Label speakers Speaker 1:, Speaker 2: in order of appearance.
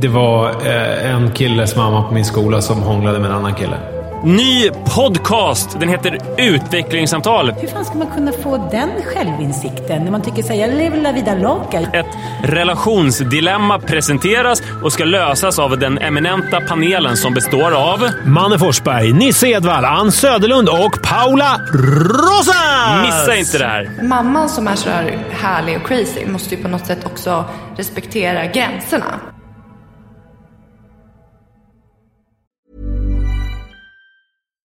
Speaker 1: Det var eh, en killes mamma på min skola som hånglade med en annan kille.
Speaker 2: Ny podcast! Den heter Utvecklingssamtal.
Speaker 3: Hur fan ska man kunna få den självinsikten när man tycker såhär, jag lever la vida loca?
Speaker 2: Ett relationsdilemma presenteras och ska lösas av den eminenta panelen som består av...
Speaker 1: Manne Forsberg, Nisse Edvall, Ann Söderlund och Paula Rosas!
Speaker 2: Missa inte det här!
Speaker 4: Mamman som är så här härlig och crazy måste ju på något sätt också respektera gränserna.